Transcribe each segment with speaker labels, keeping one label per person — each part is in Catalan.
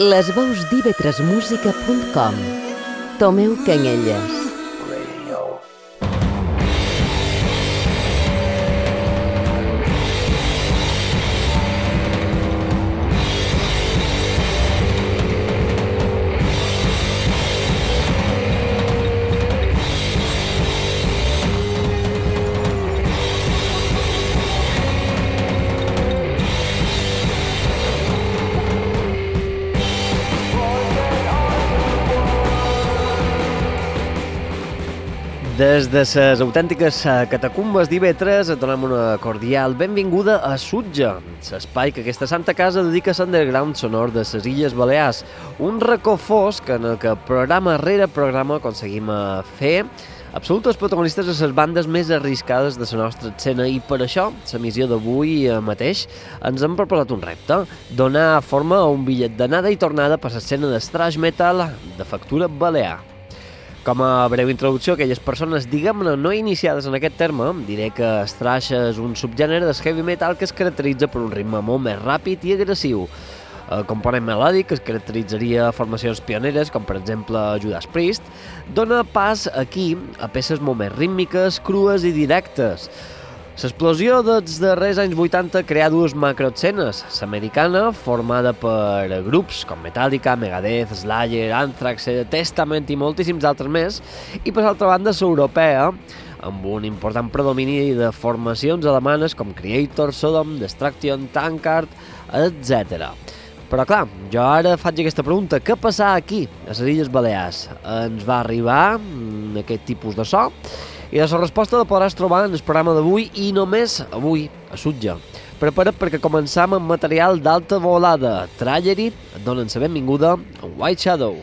Speaker 1: Les veus d'ivetresmusica.com Tomeu Canyelles
Speaker 2: Des de les autèntiques eh, catacumbes d'Ivetres et donem una cordial benvinguda a Sutja, l'espai que aquesta santa casa dedica a l'underground sonor de les Illes Balears, un racó fosc en el que programa rere programa aconseguim eh, fer absolutes protagonistes de les bandes més arriscades de la nostra escena. I per això, la missió d'avui eh, mateix, ens hem proposat un repte, donar forma a un bitllet d'anada i tornada per l'escena de metal de factura balear. Com a breu introducció, aquelles persones, diguem-ne, no iniciades en aquest terme, diré que thrash és un subgènere del heavy metal que es caracteritza per un ritme molt més ràpid i agressiu. El component melòdic, que es caracteritzaria formacions pioneres, com per exemple Judas Priest, dona pas aquí a peces molt més rítmiques, crues i directes. L'explosió dels darrers anys 80 crea dues macroescenes. L'americana, formada per grups com Metallica, Megadeth, Slayer, Anthrax, Testament i moltíssims altres més, i per altra banda l'europea, amb un important predomini de formacions alemanes com Creator, Sodom, Destruction, Tankard, etc. Però clar, jo ara faig aquesta pregunta, què passa aquí, a les Illes Balears? Ens va arribar mm, aquest tipus de so? I la resposta la podràs trobar en el programa d'avui i només avui, a Sutja. Prepara't perquè començam amb material d'alta volada. Tragedy et donen la benvinguda a White Shadow.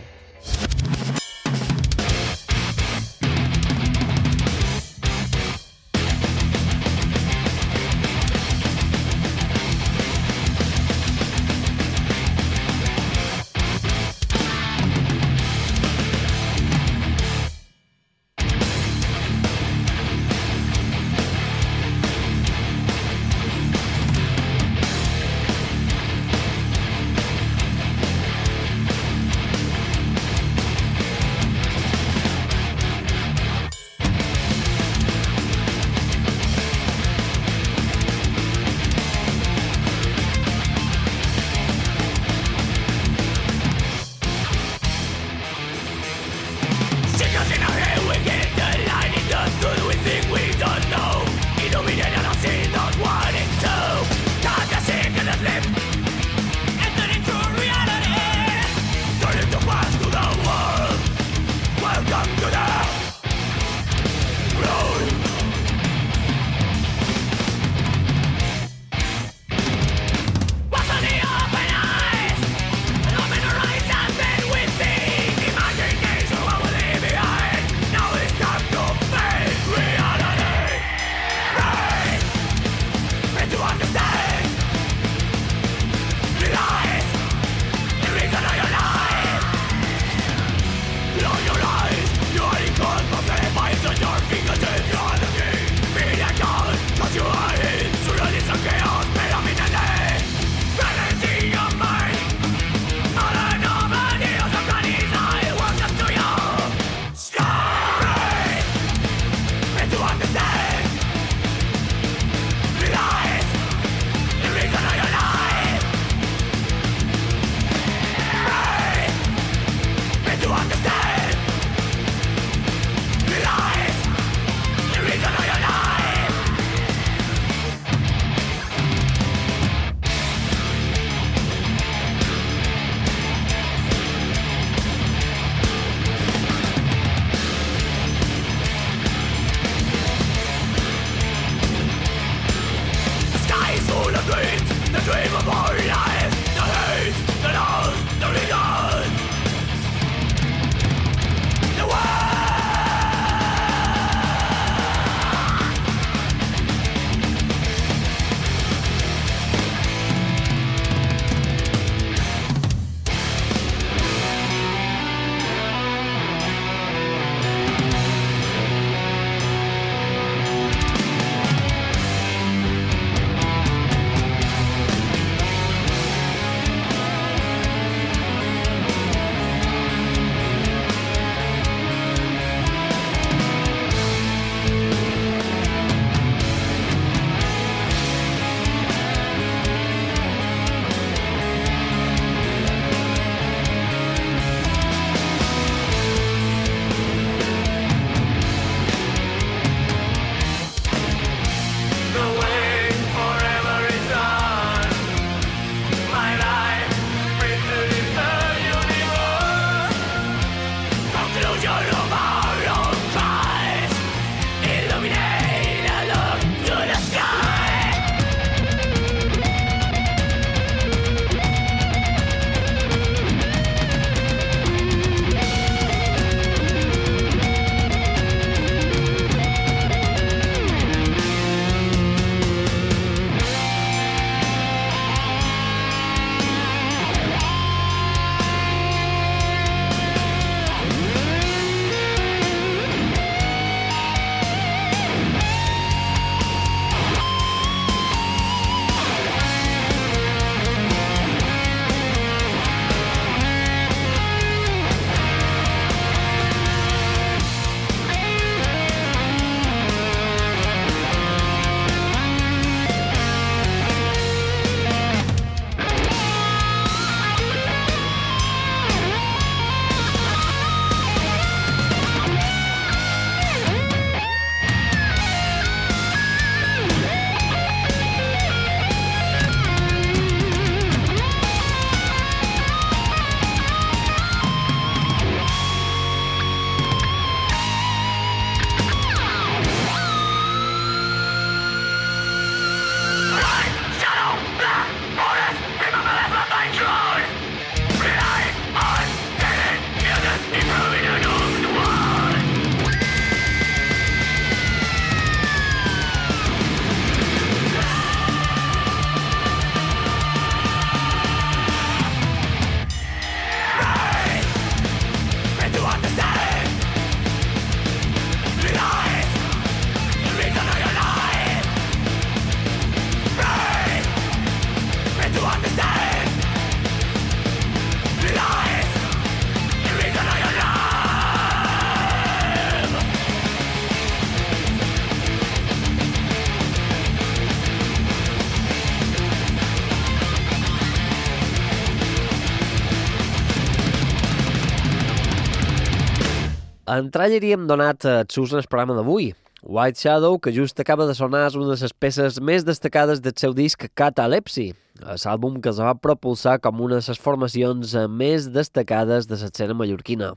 Speaker 2: En trailer hi hem donat el sus en el programa d'avui. White Shadow, que just acaba de sonar, és una de les peces més destacades del seu disc Catalepsi, l'àlbum que es va propulsar com una de les formacions més destacades de l'escena mallorquina.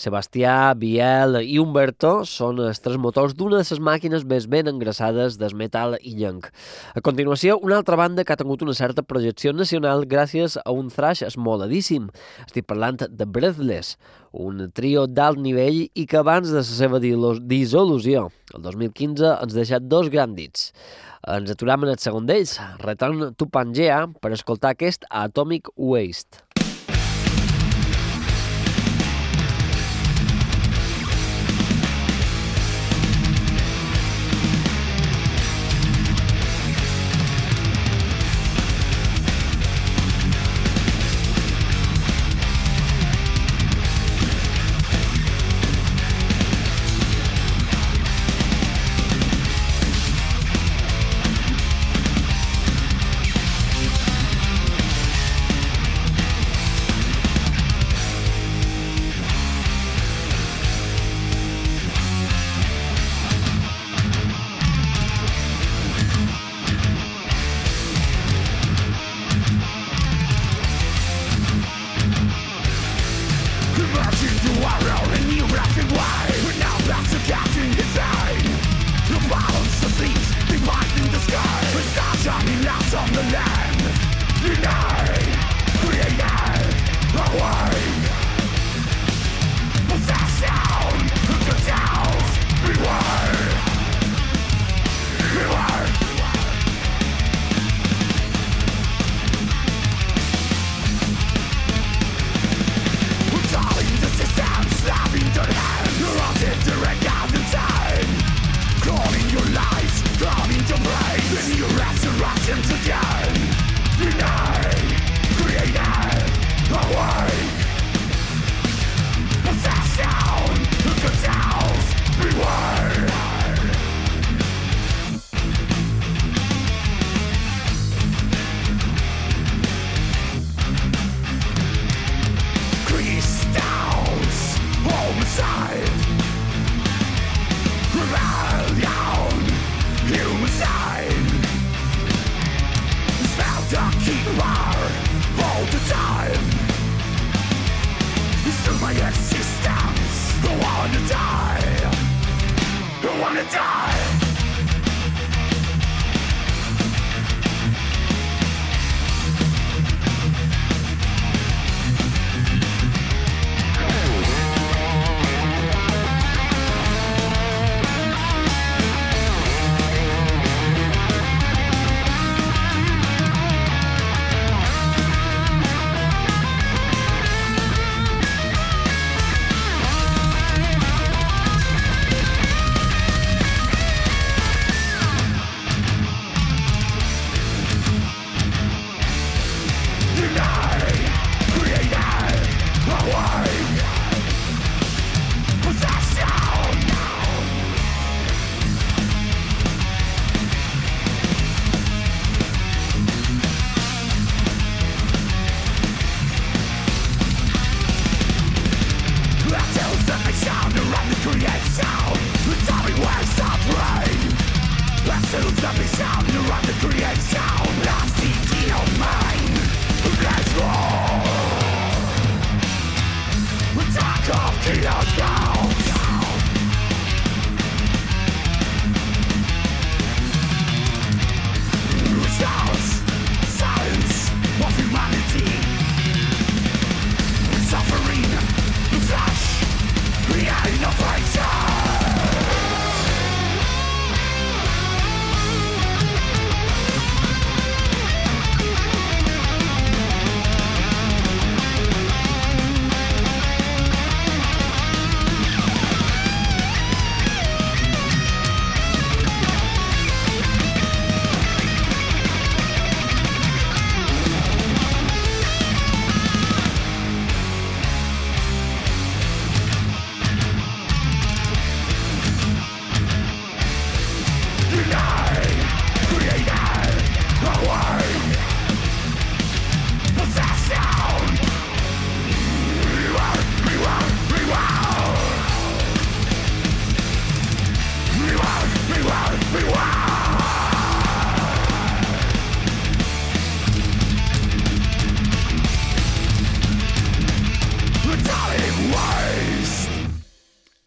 Speaker 2: Sebastià, Biel i Humberto són els tres motors d'una de les màquines més ben engraçades del metal i llenc. A continuació, una altra banda que ha tingut una certa projecció nacional gràcies a un thrash esmoladíssim. Estic parlant de Breathless, un trio d'alt nivell i que abans de la seva dissolució, el 2015, ens deixat dos grans dits. Ens aturam en el segon d'ells, Return to Pangea, per escoltar aquest Atomic Waste.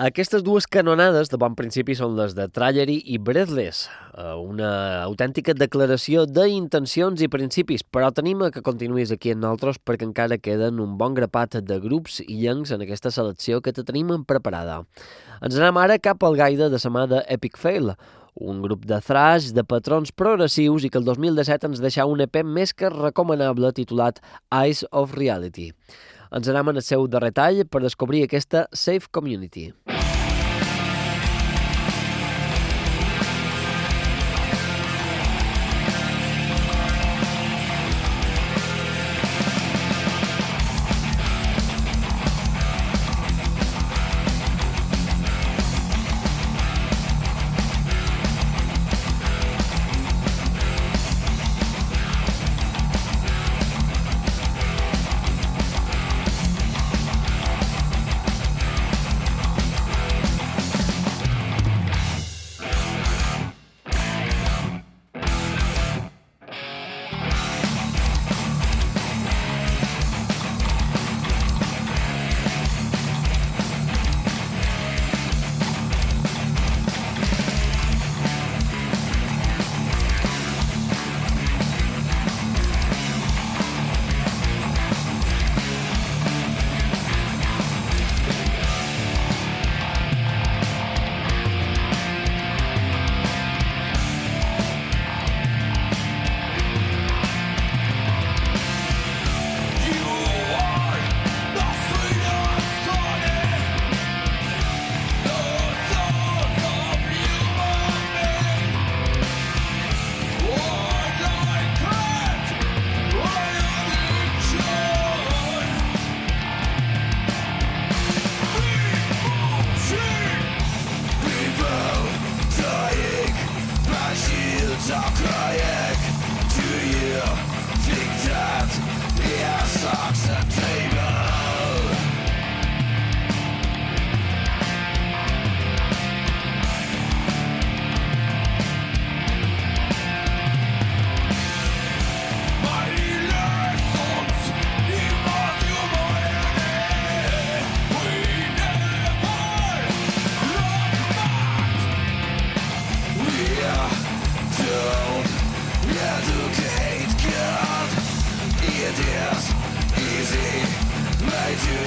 Speaker 2: Aquestes dues canonades de bon principi són les de Trallery i Breathless, eh, una autèntica declaració d'intencions i principis, però tenim que continuïs aquí amb nosaltres perquè encara queden un bon grapat de grups i llencs en aquesta selecció que te tenim preparada. Ens anem ara cap al gaire de la mà de Epic Fail, un grup de thrash de patrons progressius i que el 2017 ens deixa un EP més que recomanable titulat Eyes of Reality. Ens anem en el seu darrer tall per descobrir aquesta Safe Community.
Speaker 3: educate God? It is easy. Made to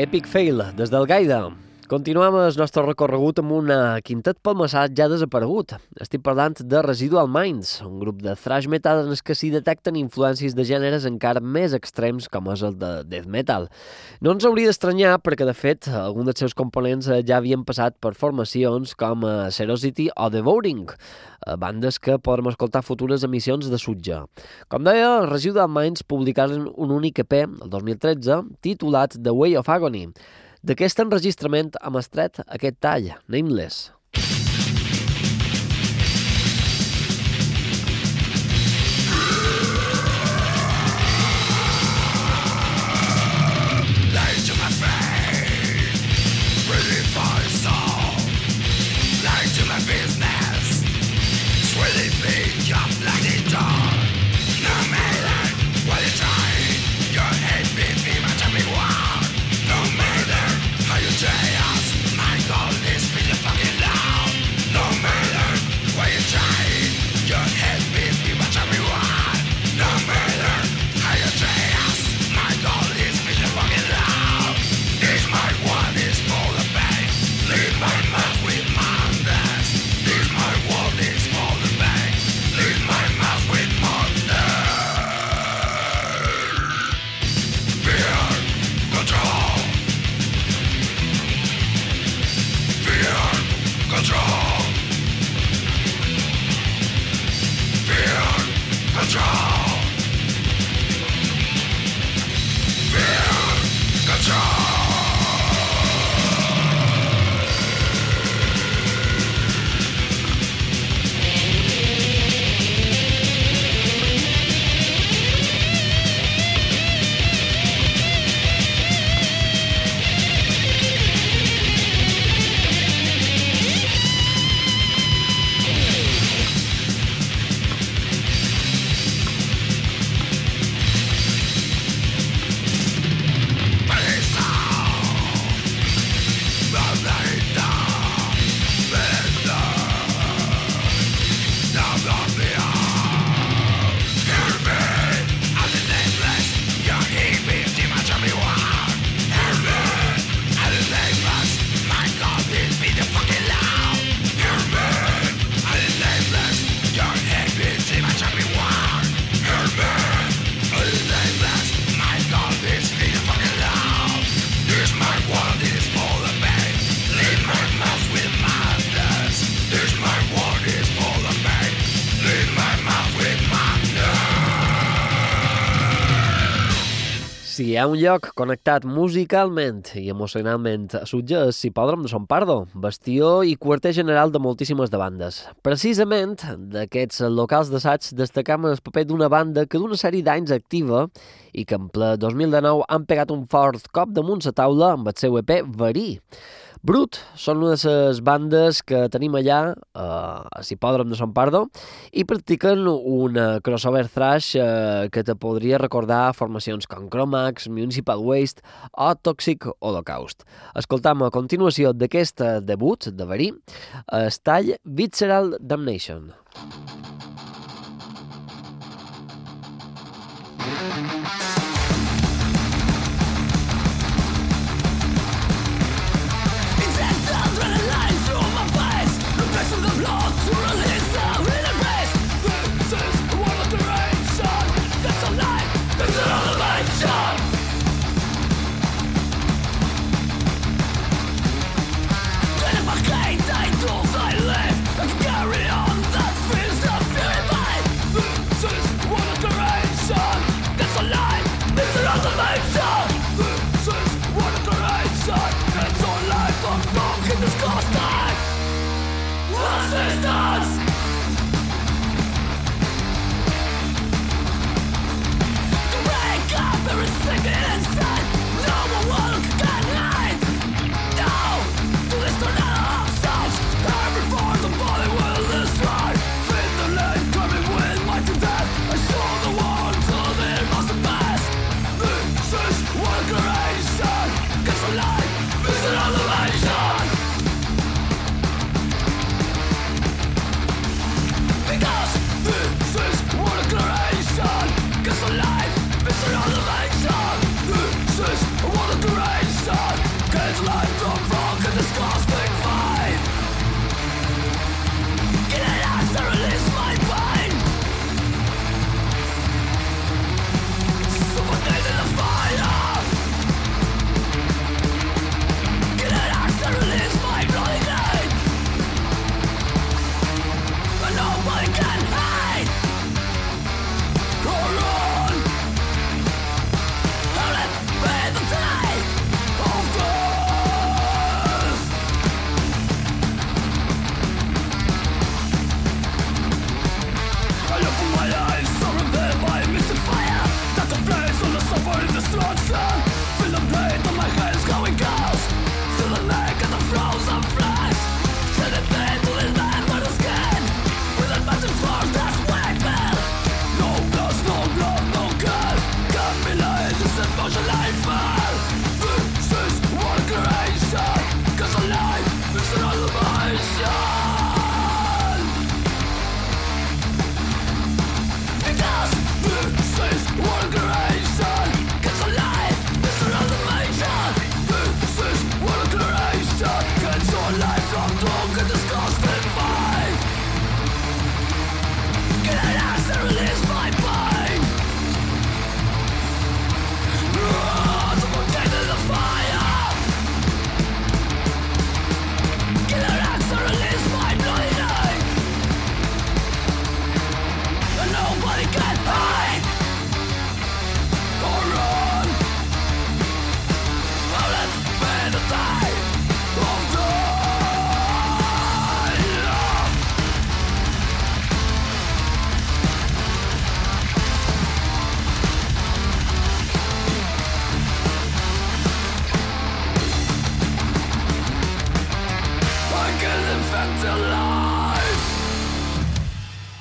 Speaker 2: Epic Fail, des del Gaida. Continuem el nostre recorregut amb un quintet palmassat ja desaparegut. Estic parlant de Residual Minds, un grup de thrash metal en què s'hi detecten influències de gèneres encara més extrems com és el de death metal. No ens hauria d'estranyar perquè, de fet, alguns dels seus components eh, ja havien passat per formacions com Serosity o Devouring, eh, bandes que podrem escoltar futures emissions de Sutja. Com deia, Residual Minds publicaren un únic EP, el 2013, titulat The Way of Agony, D'aquest enregistrament hem estret aquest tall, Nameless. Ha un lloc connectat musicalment i emocionalment a Sutja és Cipòdrom de Son Pardo, bastió i quarter general de moltíssimes de bandes. Precisament d'aquests locals d'assaig destacam el paper d'una banda que d'una sèrie d'anys activa i que en ple 2019 han pegat un fort cop damunt la taula amb el seu EP Verí. Brut són una de les bandes que tenim allà eh, a Cipòdrom de Sant Pardo i practiquen un crossover thrash eh, que te podria recordar formacions com Chromax, Municipal Waste o Toxic Holocaust. Escoltam a continuació d'aquest debut de Verí, el tall Visceral Damnation. Thank you.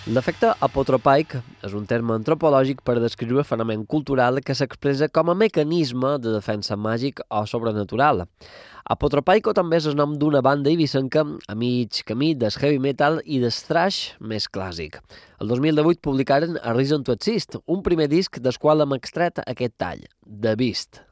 Speaker 2: L'efecte apotropaic és un terme antropològic per descriure fenomen cultural que s'expressa com a mecanisme de defensa màgic o sobrenatural. Apotropaico també és el nom d'una banda ibicenca a mig camí del heavy metal i del thrash més clàssic. El 2018 publicaren A Reason to Exist, un primer disc del qual hem extret aquest tall, The Beast.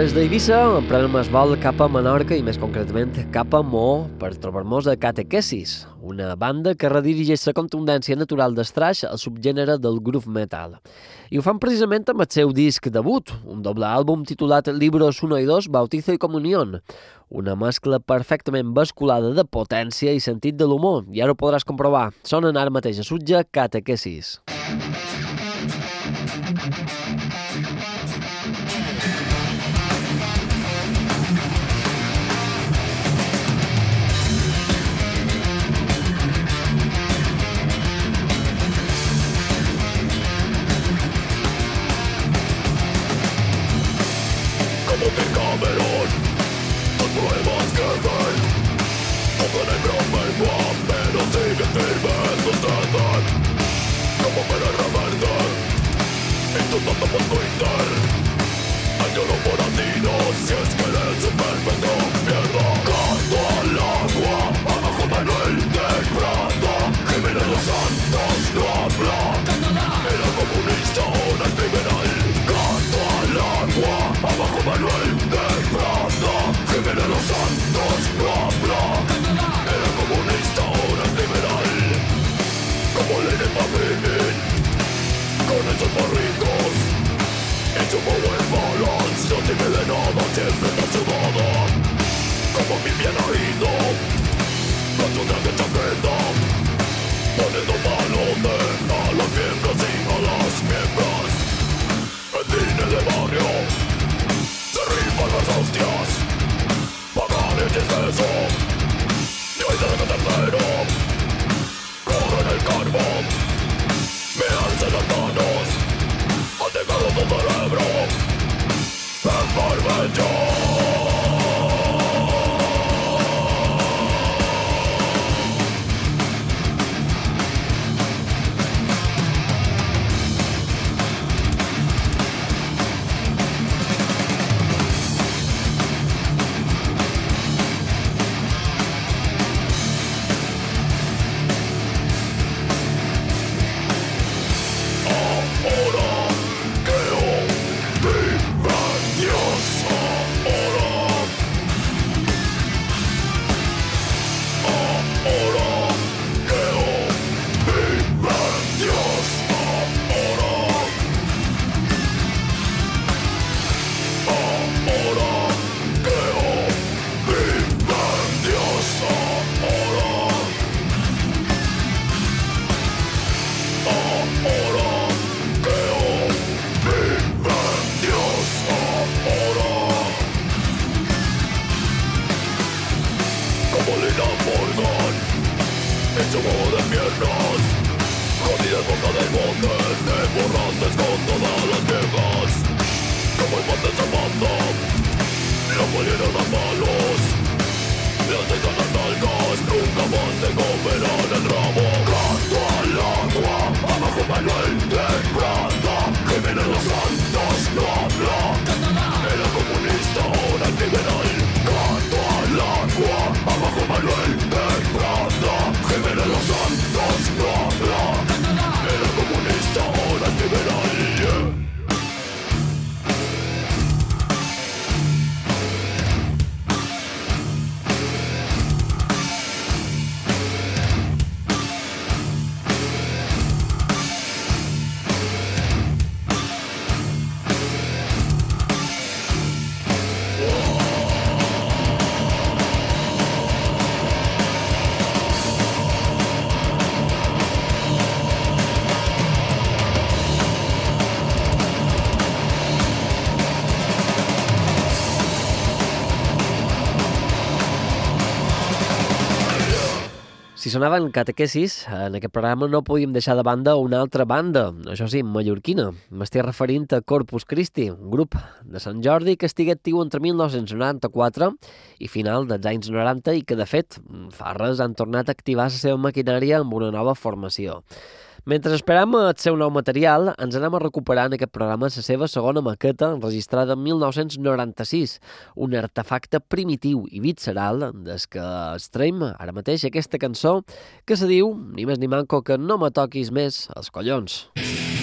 Speaker 2: Des d'Eivissa emprenem el vol cap a Menorca i més concretament cap a Mo per trobar-nos a Catequesis, una banda que redirigeix la contundència natural d'estraix al subgènere del groove metal. I ho fan precisament amb el seu disc debut, un doble àlbum titulat Libros 1 i 2, Bautizo i Comunión, una mescla perfectament basculada de potència i sentit de l'humor, i ara ho podràs comprovar. Sonen ara mateix a Sutja Catequesis. Catequesis.
Speaker 3: soldado por gritar. Añoro por a ti, no si es que eres un perfecto. siempre trastornado Como mi bien ha ido No tendrá que te aprenda Poniendo mano de a los miembros y a las miembros En cine de barrio Se rifan las hostias Pagan el dispeso Y hoy de la Corren el carbón Me alzan las door.
Speaker 2: Sonaven catequesis, en aquest programa no podíem deixar de banda una altra banda, això sí, mallorquina. M'estic referint a Corpus Christi, un grup de Sant Jordi que estigui actiu entre 1994 i final dels anys 90 i que, de fet, fa res han tornat a activar la seva maquinària amb una nova formació. Mentre esperam el seu nou material, ens anem a recuperar en aquest programa la seva segona maqueta, enregistrada en 1996, un artefacte primitiu i visceral des que estreim ara mateix aquesta cançó que se diu, ni més ni manco, que no me toquis més els collons. Mm.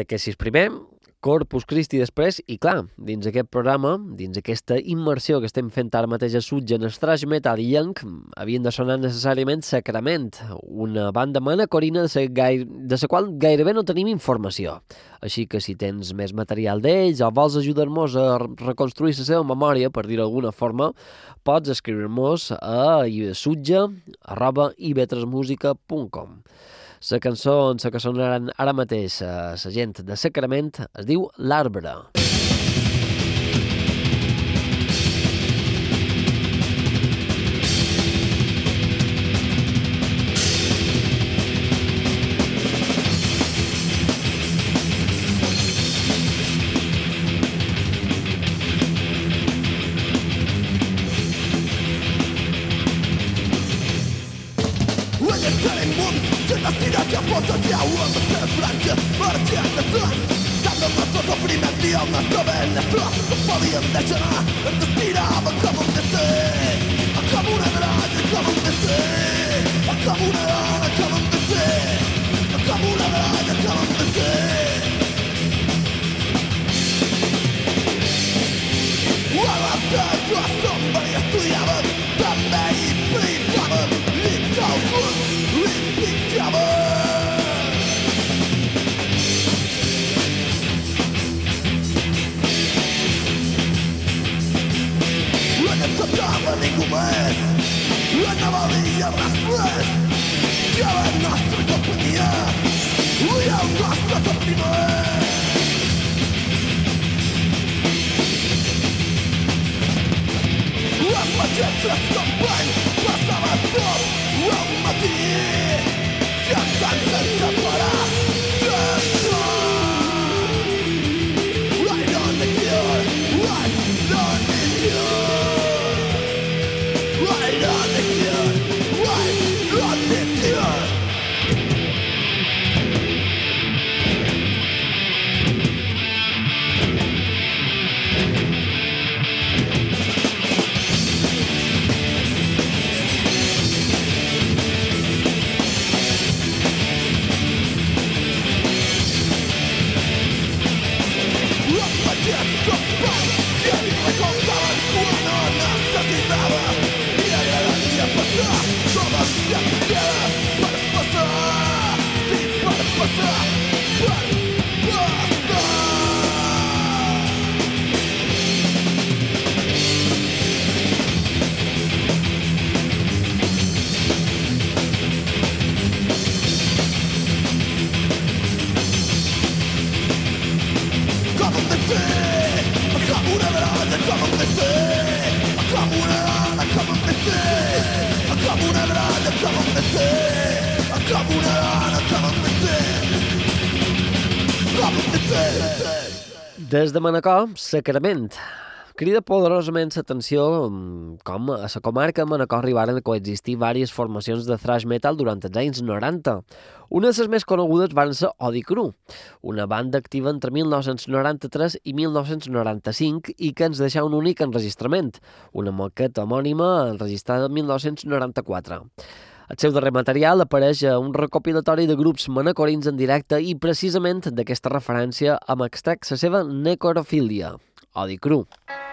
Speaker 2: Catequesis primer, Corpus Christi després, i clar, dins aquest programa, dins aquesta immersió que estem fent ara mateix a en Strash Metal i Young, havien de sonar necessàriament Sacrament, una banda manacorina de, de la qual gairebé no tenim informació. Així que si tens més material d'ells o vols ajudar-nos a reconstruir la seva memòria, per dir d'alguna forma, pots escriure-nos a sutge arroba ivetresmusica.com. La cançó en la que sonaran ara mateix eh, la gent de Sacrament es diu L'Arbre.
Speaker 4: Ułom se flankę, bardziej jak na strach Za mną na co complimenti, a na zdrowe na strach Powiem na ciała, to spira, a komu nie sy A komu nie rać, a komu nie sy A komu nie rać, a komu nie sy A komu nie rać, a komu nie sy Łala se, głasą Pasaba todo, aún maté, ya tan separado.
Speaker 2: Des de Manacor, Sacrament. Crida poderosament l'atenció mm, com a la comarca de Manacor arribaren a coexistir diverses formacions de thrash metal durant els anys 90. Una de les més conegudes van ser Odi Cru, una banda activa entre 1993 i 1995 i que ens deixà un únic enregistrament, una maqueta homònima enregistrada en 1994. El seu darrer material apareix un recopilatori de grups manacorins en directe i precisament d'aquesta referència amb extrac la seva necrofília, odi cru. de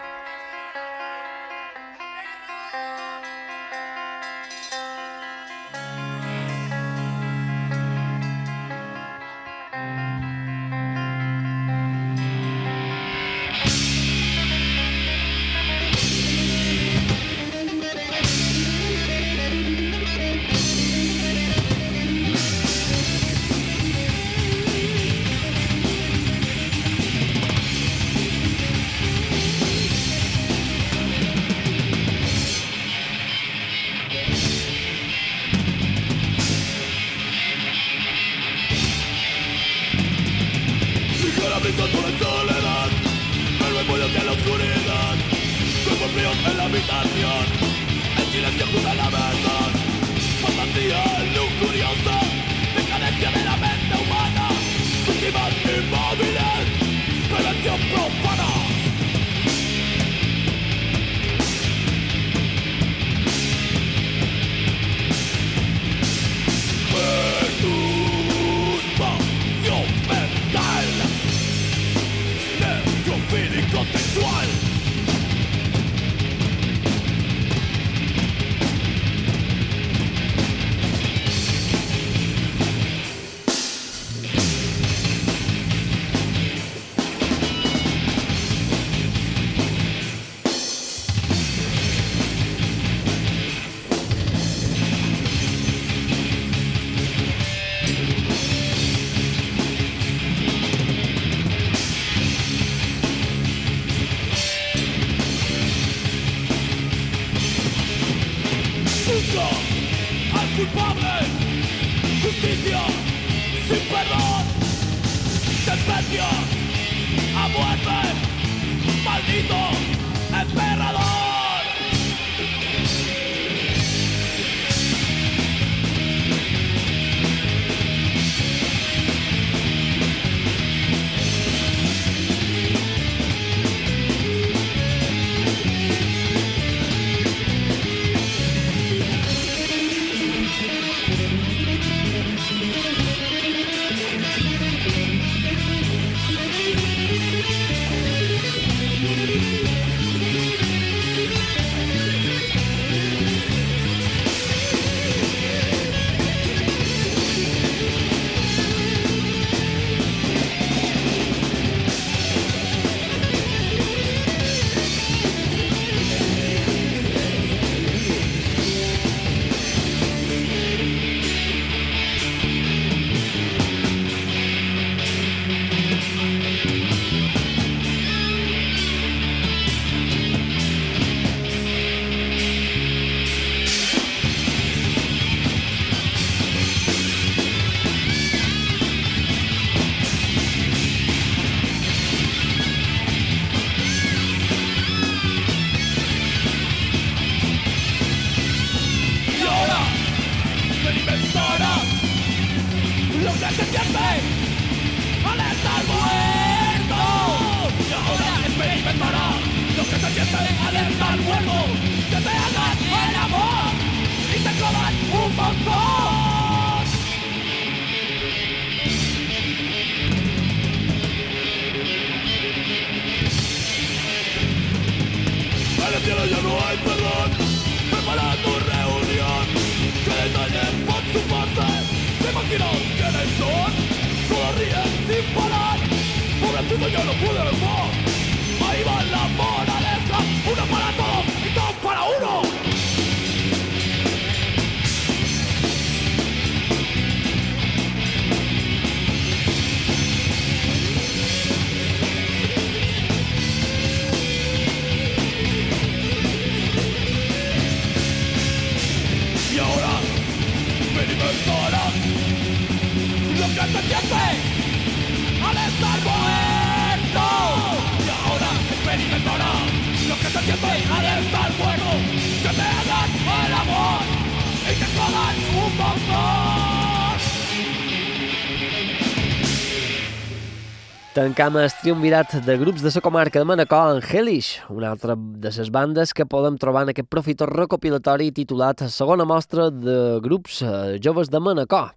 Speaker 2: tancam el triomvirat de grups de la comarca de Manacor en Hellish, una altra de les bandes que podem trobar en aquest profitós recopilatori titulat Segona mostra de grups eh, joves de Manacor.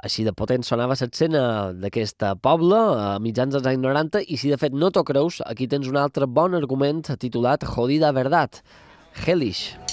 Speaker 2: Així de potent sonava l'escena d'aquesta poble a mitjans dels anys 90 i si de fet no t'ho creus, aquí tens un altre bon argument titulat Jodida Verdad, Hellish. Hellish.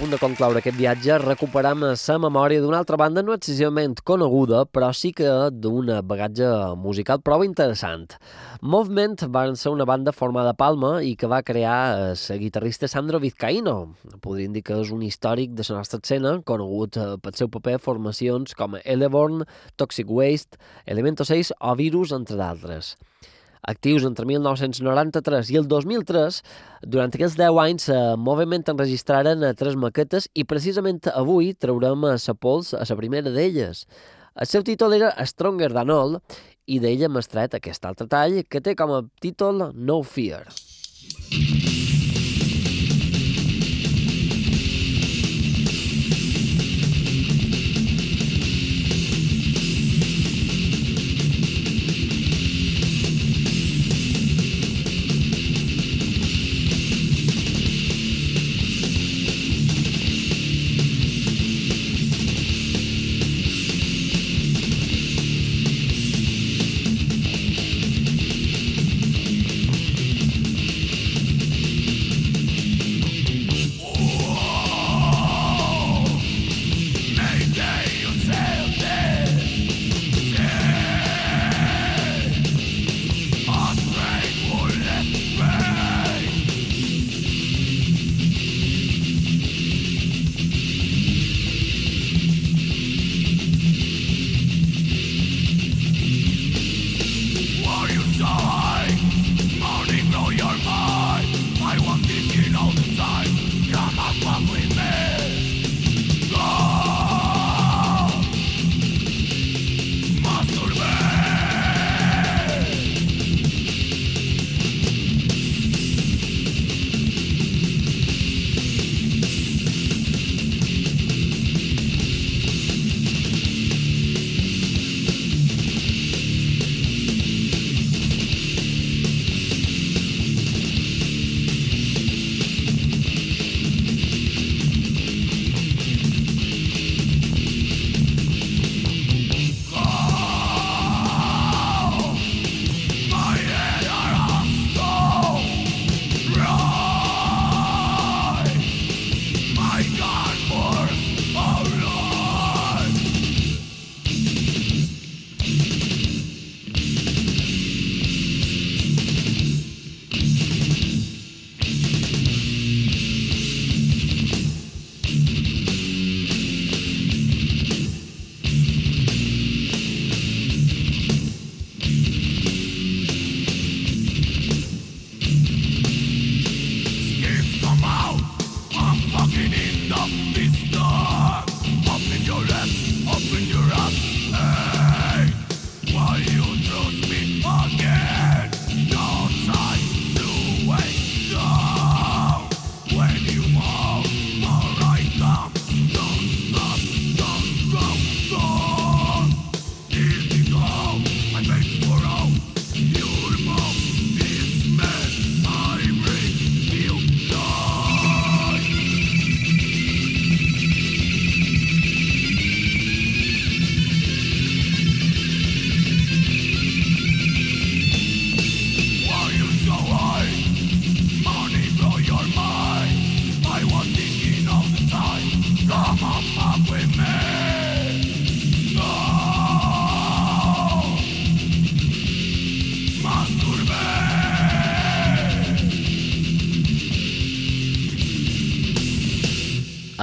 Speaker 2: Punt de concloure aquest viatge, recuperam la memòria d'una altra banda no excessivament coneguda, però sí que d'un bagatge musical prou interessant. Movement van ser una banda formada a Palma i que va crear la guitarrista Sandro Vizcaíno. Podríem dir que és un històric de la nostra escena, conegut eh, pel seu paper a formacions com Eleborn, Toxic Waste, Elemento 6 o Virus, entre d'altres actius entre 1993 i el 2003, durant aquests 10 anys a Moviment enregistraren a tres maquetes i precisament avui traurem a sa pols a la primera d'elles. El seu títol era Stronger Than All i d'ella hem estret aquest altre tall que té com a títol No Fear.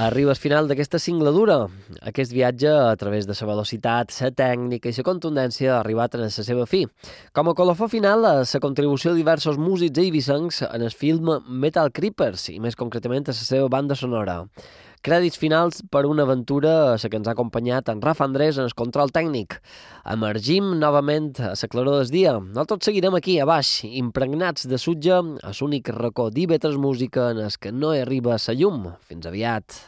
Speaker 2: Arriba al final d'aquesta singladura. Aquest viatge, a través de la velocitat, la tècnica i la contundència, ha arribat a la seva fi. Com a colofó final, la contribució de diversos músics eivissencs en el film Metal Creepers, i més concretament a la seva banda sonora. Crèdits finals per una aventura a la que ens ha acompanyat en Rafa Andrés en el control tècnic. Emergim novament a la claror del dia. Nosaltres seguirem aquí, a baix, impregnats de sutge, a l'únic racó d'Ivetres Música en el que no hi arriba la llum. Fins aviat.